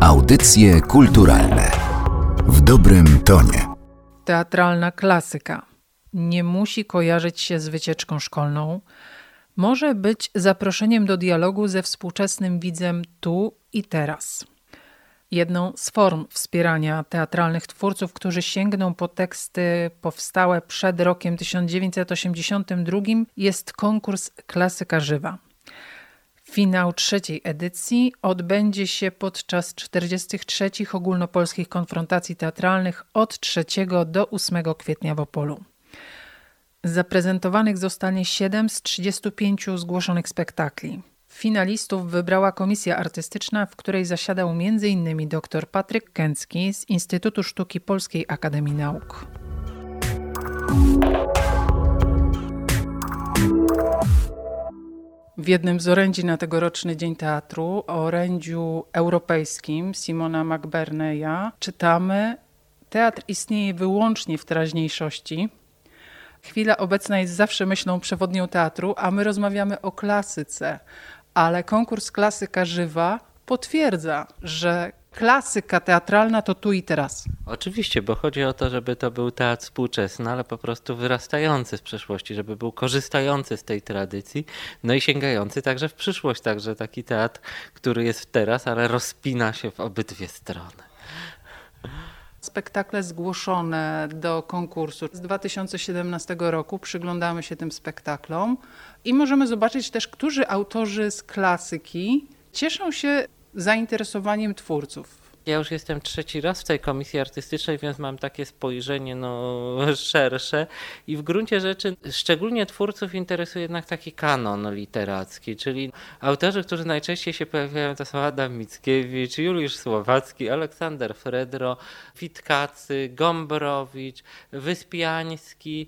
Audycje kulturalne w dobrym tonie. Teatralna klasyka nie musi kojarzyć się z wycieczką szkolną. Może być zaproszeniem do dialogu ze współczesnym widzem tu i teraz. Jedną z form wspierania teatralnych twórców, którzy sięgną po teksty powstałe przed rokiem 1982, jest konkurs Klasyka Żywa. Finał trzeciej edycji odbędzie się podczas 43. ogólnopolskich konfrontacji teatralnych od 3 do 8 kwietnia w Opolu. Zaprezentowanych zostanie 7 z 35 zgłoszonych spektakli. Finalistów wybrała komisja artystyczna, w której zasiadał m.in. dr Patryk Kęcki z Instytutu Sztuki Polskiej Akademii Nauk. W jednym z orędzi na tegoroczny Dzień Teatru, orędziu europejskim Simona McBurneya, czytamy Teatr istnieje wyłącznie w teraźniejszości. Chwila obecna jest zawsze myślą przewodnią teatru, a my rozmawiamy o klasyce, ale konkurs Klasyka Żywa potwierdza, że klasyka teatralna to tu i teraz. Oczywiście, bo chodzi o to, żeby to był teatr współczesny, ale po prostu wyrastający z przeszłości, żeby był korzystający z tej tradycji, no i sięgający także w przyszłość, także taki teatr, który jest teraz, ale rozpina się w obydwie strony. Spektakle zgłoszone do konkursu z 2017 roku. Przyglądamy się tym spektaklom i możemy zobaczyć też, którzy autorzy z klasyki cieszą się zainteresowaniem twórców. Ja już jestem trzeci raz w tej komisji artystycznej, więc mam takie spojrzenie no, szersze i w gruncie rzeczy szczególnie twórców interesuje jednak taki kanon literacki, czyli autorzy, którzy najczęściej się pojawiają to są Adam Mickiewicz, Juliusz Słowacki, Aleksander Fredro, Witkacy, Gombrowicz, Wyspiański.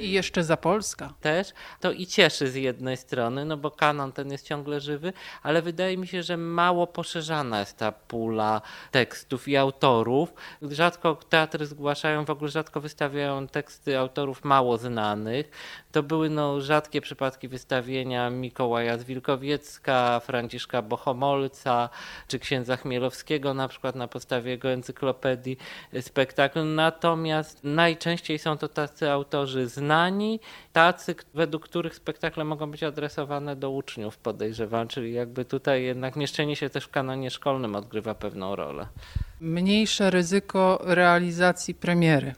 I jeszcze Zapolska. Też. To i cieszy z jednej strony, no bo kanon ten jest ciągle żywy, ale wydaje mi się, że mało poszerzana jest ta pula tekstów i autorów. Rzadko teatry zgłaszają, w ogóle rzadko wystawiają teksty autorów mało znanych. To były no, rzadkie przypadki wystawienia Mikołaja z Wilkowiecka, Franciszka Bohomolca czy księdza Chmielowskiego na przykład na podstawie jego encyklopedii spektaklu. Natomiast najczęściej są to tacy autorzy znani, tacy, według których spektakle mogą być adresowane do uczniów, podejrzewam, czyli jakby tutaj jednak mieszczenie się też w kanonie szkolnym odgrywa pewną rolę. Mniejsze ryzyko realizacji premiery.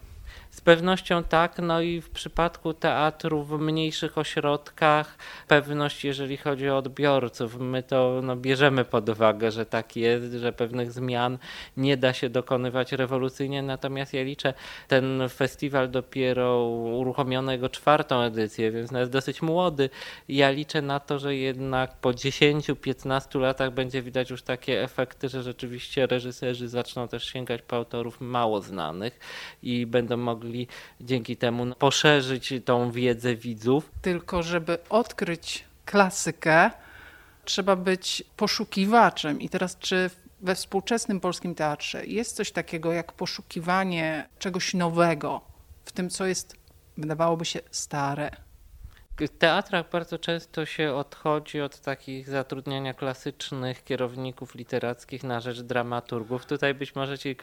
Z pewnością tak, no i w przypadku teatru w mniejszych ośrodkach pewność, jeżeli chodzi o odbiorców, my to no, bierzemy pod uwagę, że tak jest, że pewnych zmian nie da się dokonywać rewolucyjnie, natomiast ja liczę, ten festiwal dopiero uruchomiono jego czwartą edycję, więc jest dosyć młody. Ja liczę na to, że jednak po 10-15 latach będzie widać już takie efekty, że rzeczywiście reżyserzy zaczną też sięgać po autorów mało znanych i będą mogli mogli dzięki temu poszerzyć tą wiedzę widzów. Tylko, żeby odkryć klasykę, trzeba być poszukiwaczem. I teraz, czy we współczesnym polskim teatrze jest coś takiego jak poszukiwanie czegoś nowego w tym, co jest, wydawałoby się, stare? Teatrach bardzo często się odchodzi od takich zatrudniania klasycznych kierowników literackich na rzecz dramaturgów. Tutaj być może ci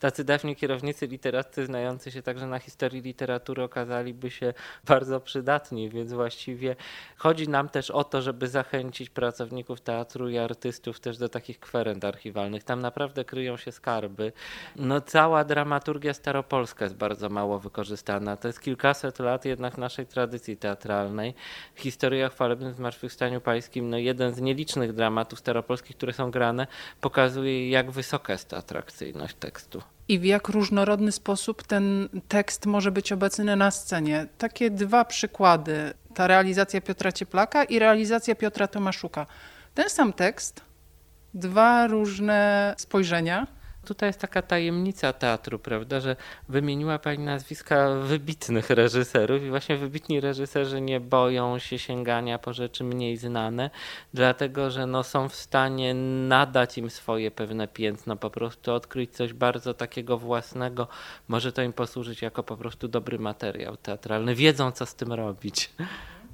tacy dawni kierownicy literaccy znający się także na historii literatury okazaliby się bardzo przydatni, więc właściwie chodzi nam też o to, żeby zachęcić pracowników teatru i artystów też do takich kwerent archiwalnych. Tam naprawdę kryją się skarby. No cała dramaturgia staropolska jest bardzo mało wykorzystana. To jest kilkaset lat jednak naszej tradycji teatralnej teatralnej. Historia o chwalebnym zmartwychwstaniu pańskim, no jeden z nielicznych dramatów staropolskich, które są grane, pokazuje jak wysoka jest atrakcyjność tekstu. I w jak różnorodny sposób ten tekst może być obecny na scenie. Takie dwa przykłady. Ta realizacja Piotra Cieplaka i realizacja Piotra Tomaszuka. Ten sam tekst, dwa różne spojrzenia, Tutaj jest taka tajemnica teatru, prawda, że wymieniła Pani nazwiska wybitnych reżyserów i właśnie wybitni reżyserzy nie boją się sięgania po rzeczy mniej znane, dlatego że no, są w stanie nadać im swoje pewne piętno, po prostu odkryć coś bardzo takiego własnego. Może to im posłużyć jako po prostu dobry materiał teatralny. Wiedzą, co z tym robić.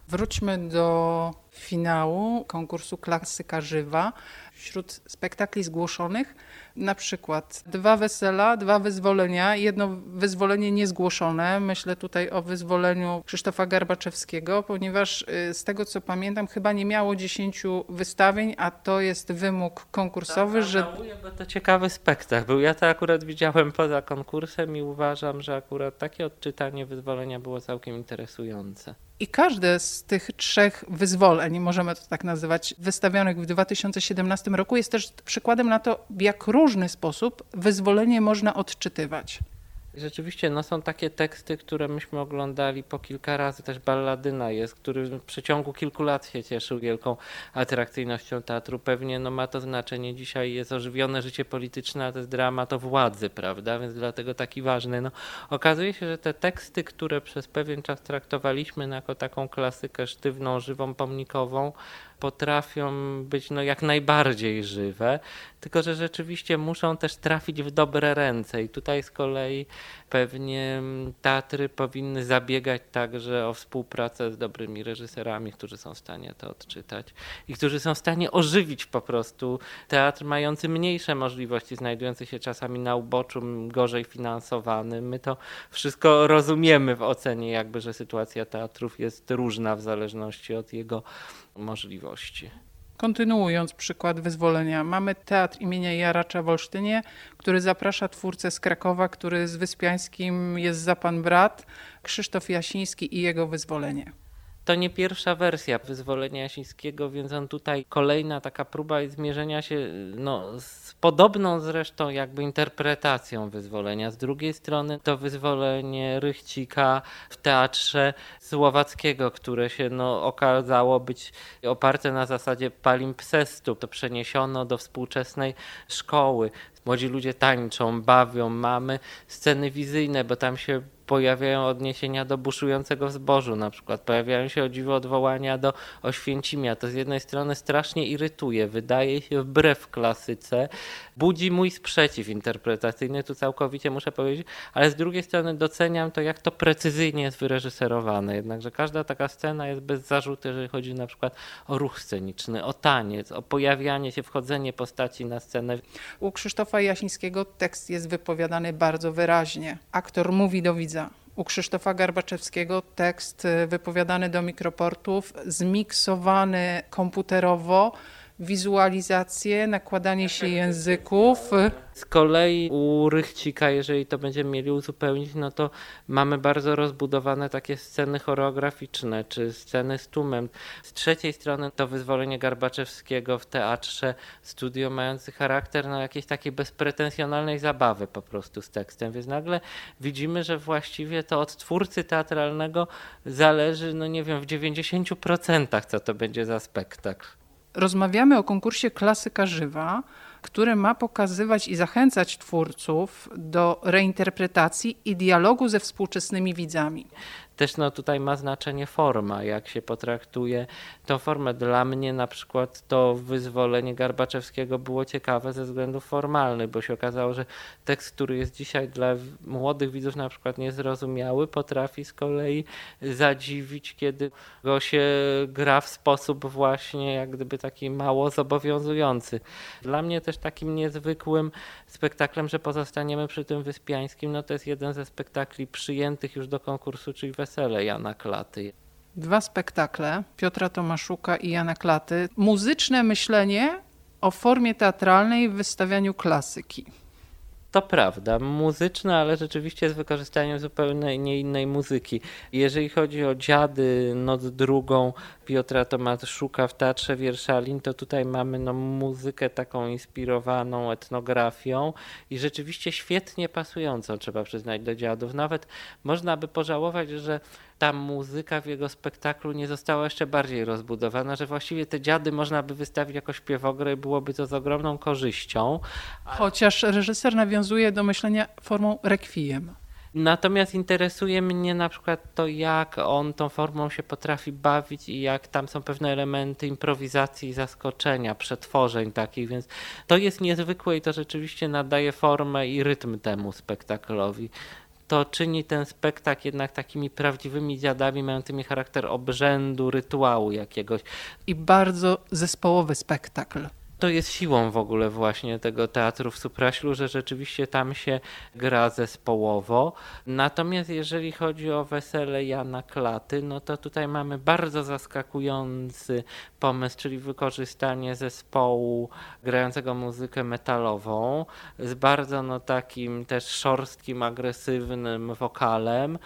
Wróćmy do finału konkursu Klasyka Żywa. wśród spektakli zgłoszonych na przykład dwa wesela, dwa wyzwolenia, jedno wyzwolenie niezgłoszone. Myślę tutaj o wyzwoleniu Krzysztofa Garbaczewskiego, ponieważ y, z tego co pamiętam chyba nie miało dziesięciu wystawień, a to jest wymóg konkursowy, tak, że... Żałuję, bo to ciekawy spektakl był. Ja to akurat widziałem poza konkursem i uważam, że akurat takie odczytanie wyzwolenia było całkiem interesujące. I każde z tych trzech wyzwoleń, możemy to tak nazywać, wystawionych w 2017 roku, jest też przykładem na to, jak różny sposób wyzwolenie można odczytywać. Rzeczywiście, no są takie teksty, które myśmy oglądali po kilka razy. Też Balladyna jest, który w przeciągu kilku lat się cieszył wielką atrakcyjnością teatru. Pewnie no, ma to znaczenie. Dzisiaj jest ożywione życie polityczne, a to jest dramat o władzy, prawda? Więc dlatego taki ważny. No, okazuje się, że te teksty, które przez pewien czas traktowaliśmy jako taką klasykę sztywną, żywą, pomnikową, potrafią być no, jak najbardziej żywe, tylko że rzeczywiście muszą też trafić w dobre ręce. I tutaj z kolei pewnie mm, teatry powinny zabiegać także o współpracę z dobrymi reżyserami, którzy są w stanie to odczytać i którzy są w stanie ożywić po prostu teatr mający mniejsze możliwości, znajdujący się czasami na uboczu, gorzej finansowany. My to wszystko rozumiemy w ocenie, jakby, że sytuacja teatrów jest różna w zależności od jego możliwości. Kontynuując przykład wyzwolenia, mamy teatr imienia Jaracza w Olsztynie, który zaprasza twórcę z Krakowa, który z Wyspiańskim jest za pan brat, Krzysztof Jasiński i jego wyzwolenie. To nie pierwsza wersja wyzwolenia Jasińskiego, więc on tutaj kolejna taka próba zmierzenia się no, z podobną zresztą jakby interpretacją wyzwolenia. Z drugiej strony to wyzwolenie Rychcika w teatrze słowackiego, które się no, okazało być oparte na zasadzie palimpsestu. To przeniesiono do współczesnej szkoły. Młodzi ludzie tańczą, bawią, mamy sceny wizyjne, bo tam się pojawiają odniesienia do buszującego zbożu na przykład, pojawiają się o dziwo odwołania do Oświęcimia. To z jednej strony strasznie irytuje, wydaje się wbrew klasyce, budzi mój sprzeciw interpretacyjny, tu całkowicie muszę powiedzieć, ale z drugiej strony doceniam to, jak to precyzyjnie jest wyreżyserowane. Jednakże każda taka scena jest bez zarzutu, jeżeli chodzi na przykład o ruch sceniczny, o taniec, o pojawianie się, wchodzenie postaci na scenę. U Krzysztofa Jasińskiego tekst jest wypowiadany bardzo wyraźnie. Aktor mówi do widza, u Krzysztofa Garbaczewskiego tekst y, wypowiadany do mikroportów, zmiksowany komputerowo, wizualizacje, nakładanie się języków. Z kolei u Rychcika, jeżeli to będziemy mieli uzupełnić, no to mamy bardzo rozbudowane takie sceny choreograficzne, czy sceny z tłumem. Z trzeciej strony to wyzwolenie Garbaczewskiego w teatrze studio mający charakter no, jakiejś takiej bezpretensjonalnej zabawy po prostu z tekstem, więc nagle widzimy, że właściwie to od twórcy teatralnego zależy, no nie wiem, w 90% co to będzie za spektakl. Rozmawiamy o konkursie Klasyka Żywa, który ma pokazywać i zachęcać twórców do reinterpretacji i dialogu ze współczesnymi widzami. Też no, tutaj ma znaczenie forma, jak się potraktuje tą formę. Dla mnie na przykład to wyzwolenie Garbaczewskiego było ciekawe ze względów formalnych, bo się okazało, że tekst, który jest dzisiaj dla młodych widzów na przykład niezrozumiały, potrafi z kolei zadziwić, kiedy go się gra w sposób właśnie jak gdyby taki mało zobowiązujący. Dla mnie też takim niezwykłym spektaklem, że pozostaniemy przy tym Wyspiańskim, no to jest jeden ze spektakli przyjętych już do konkursu, czyli Wesele Jana Klaty. Dwa spektakle Piotra Tomaszuka i Jana Klaty. Muzyczne myślenie o formie teatralnej w wystawianiu klasyki. To prawda, muzyczne, ale rzeczywiście z wykorzystaniem zupełnie nie innej muzyki. Jeżeli chodzi o Dziady, Noc drugą Piotra Tomaszuka w Teatrze Wierszalin, to tutaj mamy no, muzykę taką inspirowaną etnografią i rzeczywiście świetnie pasującą, trzeba przyznać, do Dziadów. Nawet można by pożałować, że ta muzyka w jego spektaklu nie została jeszcze bardziej rozbudowana, że właściwie te dziady można by wystawić jako śpiewogrę i byłoby to z ogromną korzyścią. Chociaż reżyser nawiązuje do myślenia formą requiem. Natomiast interesuje mnie na przykład to, jak on tą formą się potrafi bawić i jak tam są pewne elementy improwizacji, zaskoczenia, przetworzeń takich, więc to jest niezwykłe i to rzeczywiście nadaje formę i rytm temu spektaklowi to czyni ten spektakl jednak takimi prawdziwymi dziadami, mającymi charakter obrzędu, rytuału jakiegoś. I bardzo zespołowy spektakl. To jest siłą w ogóle właśnie tego teatru w Supraślu, że rzeczywiście tam się gra zespołowo. Natomiast jeżeli chodzi o wesele Jana Klaty, no to tutaj mamy bardzo zaskakujący pomysł, czyli wykorzystanie zespołu grającego muzykę metalową z bardzo no takim też szorstkim, agresywnym wokalem,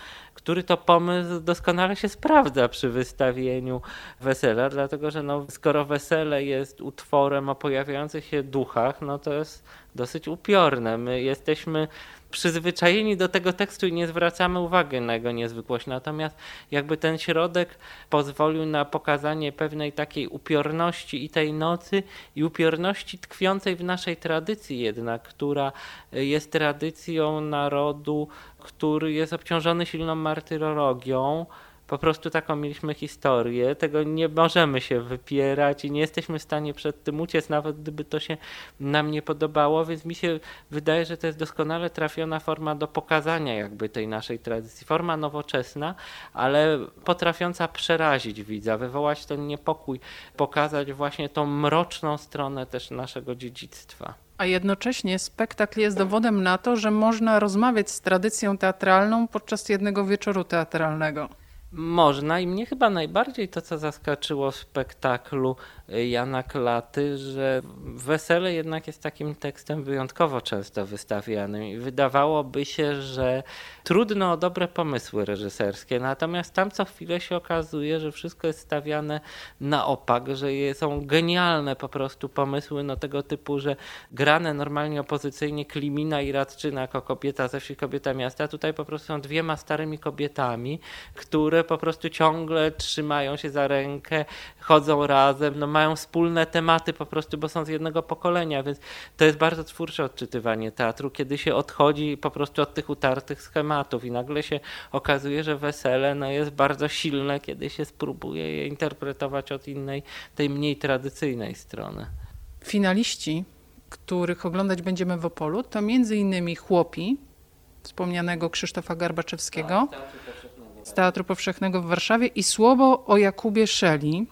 który to pomysł doskonale się sprawdza przy wystawieniu wesela, dlatego że no, skoro wesele jest utworem o pojawiających się duchach, no to jest dosyć upiorne. My jesteśmy przyzwyczajeni do tego tekstu i nie zwracamy uwagi na jego niezwykłość. Natomiast jakby ten środek pozwolił na pokazanie pewnej takiej upiorności i tej nocy i upiorności tkwiącej w naszej tradycji jednak, która jest tradycją narodu, który jest obciążony silną martyrologią, po prostu taką mieliśmy historię, tego nie możemy się wypierać i nie jesteśmy w stanie przed tym uciec, nawet gdyby to się nam nie podobało, więc mi się wydaje, że to jest doskonale trafiona forma do pokazania jakby tej naszej tradycji. Forma nowoczesna, ale potrafiąca przerazić widza, wywołać ten niepokój, pokazać właśnie tą mroczną stronę też naszego dziedzictwa. A jednocześnie spektakl jest dowodem na to, że można rozmawiać z tradycją teatralną podczas jednego wieczoru teatralnego. Można i mnie chyba najbardziej to, co zaskoczyło w spektaklu y, Jana Klaty, że wesele jednak jest takim tekstem wyjątkowo często wystawianym i wydawałoby się, że trudno o dobre pomysły reżyserskie, natomiast tam co chwilę się okazuje, że wszystko jest stawiane na opak, że są genialne po prostu pomysły no tego typu, że grane normalnie opozycyjnie Klimina i Radczyna jako kobieta ze wsi, kobieta miasta, tutaj po prostu są dwiema starymi kobietami, które po prostu ciągle trzymają się za rękę, chodzą razem, no mają wspólne tematy po prostu, bo są z jednego pokolenia, więc to jest bardzo twórcze odczytywanie teatru, kiedy się odchodzi po prostu od tych utartych schematów i nagle się okazuje, że wesele no, jest bardzo silne, kiedy się spróbuje je interpretować od innej, tej mniej tradycyjnej strony. Finaliści, których oglądać będziemy w Opolu, to między innymi chłopi, wspomnianego Krzysztofa Garbaczewskiego. Tak, z Teatru Powszechnego w Warszawie i słowo o Jakubie Szeli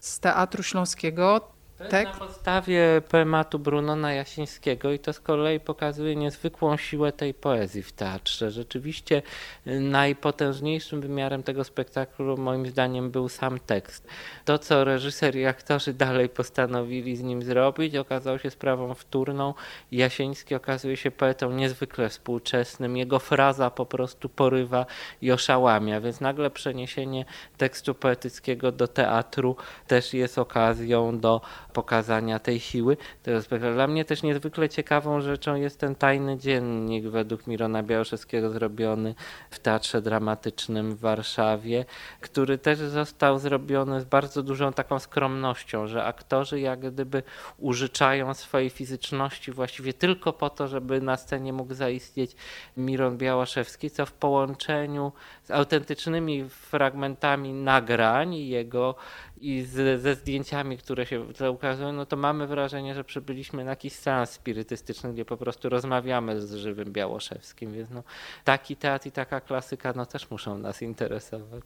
z Teatru Śląskiego. Tak? Na podstawie poematu Brunona Jasińskiego i to z kolei pokazuje niezwykłą siłę tej poezji w teatrze. Rzeczywiście y, najpotężniejszym wymiarem tego spektaklu moim zdaniem był sam tekst. To, co reżyser i aktorzy dalej postanowili z nim zrobić, okazało się sprawą wtórną. Jasiński okazuje się poetą niezwykle współczesnym. Jego fraza po prostu porywa i oszałamia, więc nagle przeniesienie tekstu poetyckiego do teatru też jest okazją do pokazania tej siły. Dla mnie też niezwykle ciekawą rzeczą jest ten tajny dziennik według Mirona Białoszewskiego zrobiony w Teatrze Dramatycznym w Warszawie, który też został zrobiony z bardzo dużą taką skromnością, że aktorzy jak gdyby użyczają swojej fizyczności właściwie tylko po to, żeby na scenie mógł zaistnieć Miron Białoszewski, co w połączeniu z autentycznymi fragmentami nagrań jego i z, ze zdjęciami, które się ukazują, no to mamy wrażenie, że przybyliśmy na jakiś seans spirytystyczny, gdzie po prostu rozmawiamy z żywym Białoszewskim, więc no, taki teatr i taka klasyka no, też muszą nas interesować.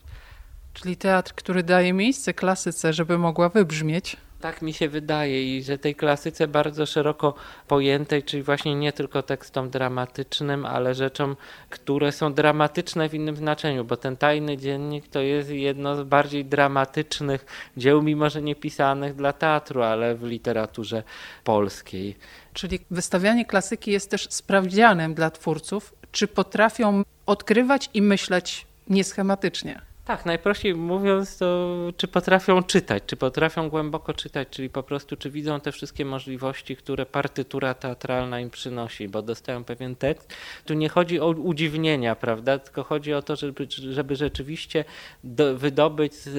Czyli teatr, który daje miejsce klasyce, żeby mogła wybrzmieć. Tak mi się wydaje i że tej klasyce bardzo szeroko pojętej, czyli właśnie nie tylko tekstom dramatycznym, ale rzeczom, które są dramatyczne w innym znaczeniu, bo ten tajny dziennik to jest jedno z bardziej dramatycznych dzieł, mimo że nie pisanych dla teatru, ale w literaturze polskiej. Czyli wystawianie klasyki jest też sprawdzianem dla twórców, czy potrafią odkrywać i myśleć nieschematycznie. Tak, najprościej mówiąc, to czy potrafią czytać, czy potrafią głęboko czytać, czyli po prostu czy widzą te wszystkie możliwości, które partytura teatralna im przynosi, bo dostają pewien tekst. Tu nie chodzi o udziwnienia, prawda, tylko chodzi o to, żeby, żeby rzeczywiście do, wydobyć z,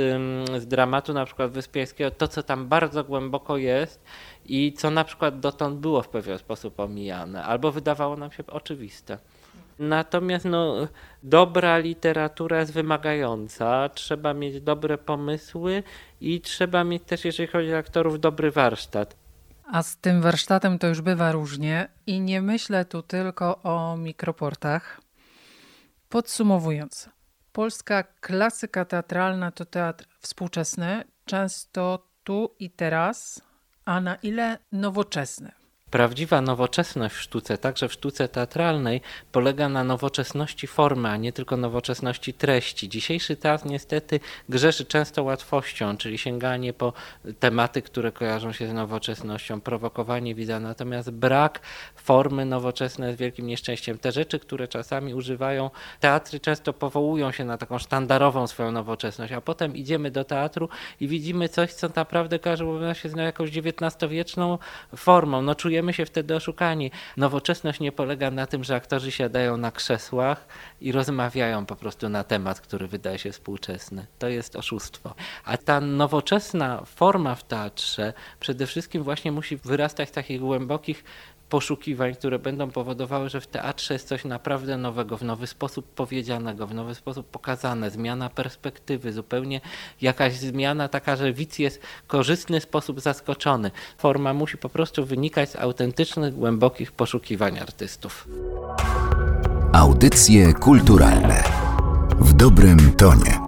z dramatu na przykład Wyspiańskiego to, co tam bardzo głęboko jest i co na przykład dotąd było w pewien sposób omijane, albo wydawało nam się oczywiste. Natomiast no, dobra literatura jest wymagająca, trzeba mieć dobre pomysły i trzeba mieć też, jeżeli chodzi o aktorów, dobry warsztat. A z tym warsztatem to już bywa różnie i nie myślę tu tylko o mikroportach. Podsumowując, polska klasyka teatralna to teatr współczesny, często tu i teraz, a na ile nowoczesne? Prawdziwa nowoczesność w sztuce, także w sztuce teatralnej, polega na nowoczesności formy, a nie tylko nowoczesności treści. Dzisiejszy teatr niestety grzeszy często łatwością, czyli sięganie po tematy, które kojarzą się z nowoczesnością, prowokowanie widza, natomiast brak formy nowoczesnej jest wielkim nieszczęściem. Te rzeczy, które czasami używają teatry, często powołują się na taką sztandarową swoją nowoczesność, a potem idziemy do teatru i widzimy coś, co naprawdę kojarzy się z jakąś XIX-wieczną formą. No, czujemy czujemy się wtedy oszukani. Nowoczesność nie polega na tym, że aktorzy siadają na krzesłach i rozmawiają po prostu na temat, który wydaje się współczesny. To jest oszustwo. A ta nowoczesna forma w teatrze przede wszystkim właśnie musi wyrastać z takich głębokich poszukiwań, które będą powodowały, że w teatrze jest coś naprawdę nowego, w nowy sposób powiedzianego, w nowy sposób pokazane, zmiana perspektywy, zupełnie jakaś zmiana taka, że widz jest korzystny sposób zaskoczony. Forma musi po prostu wynikać z autentycznych, głębokich poszukiwań artystów. Audycje kulturalne w dobrym tonie.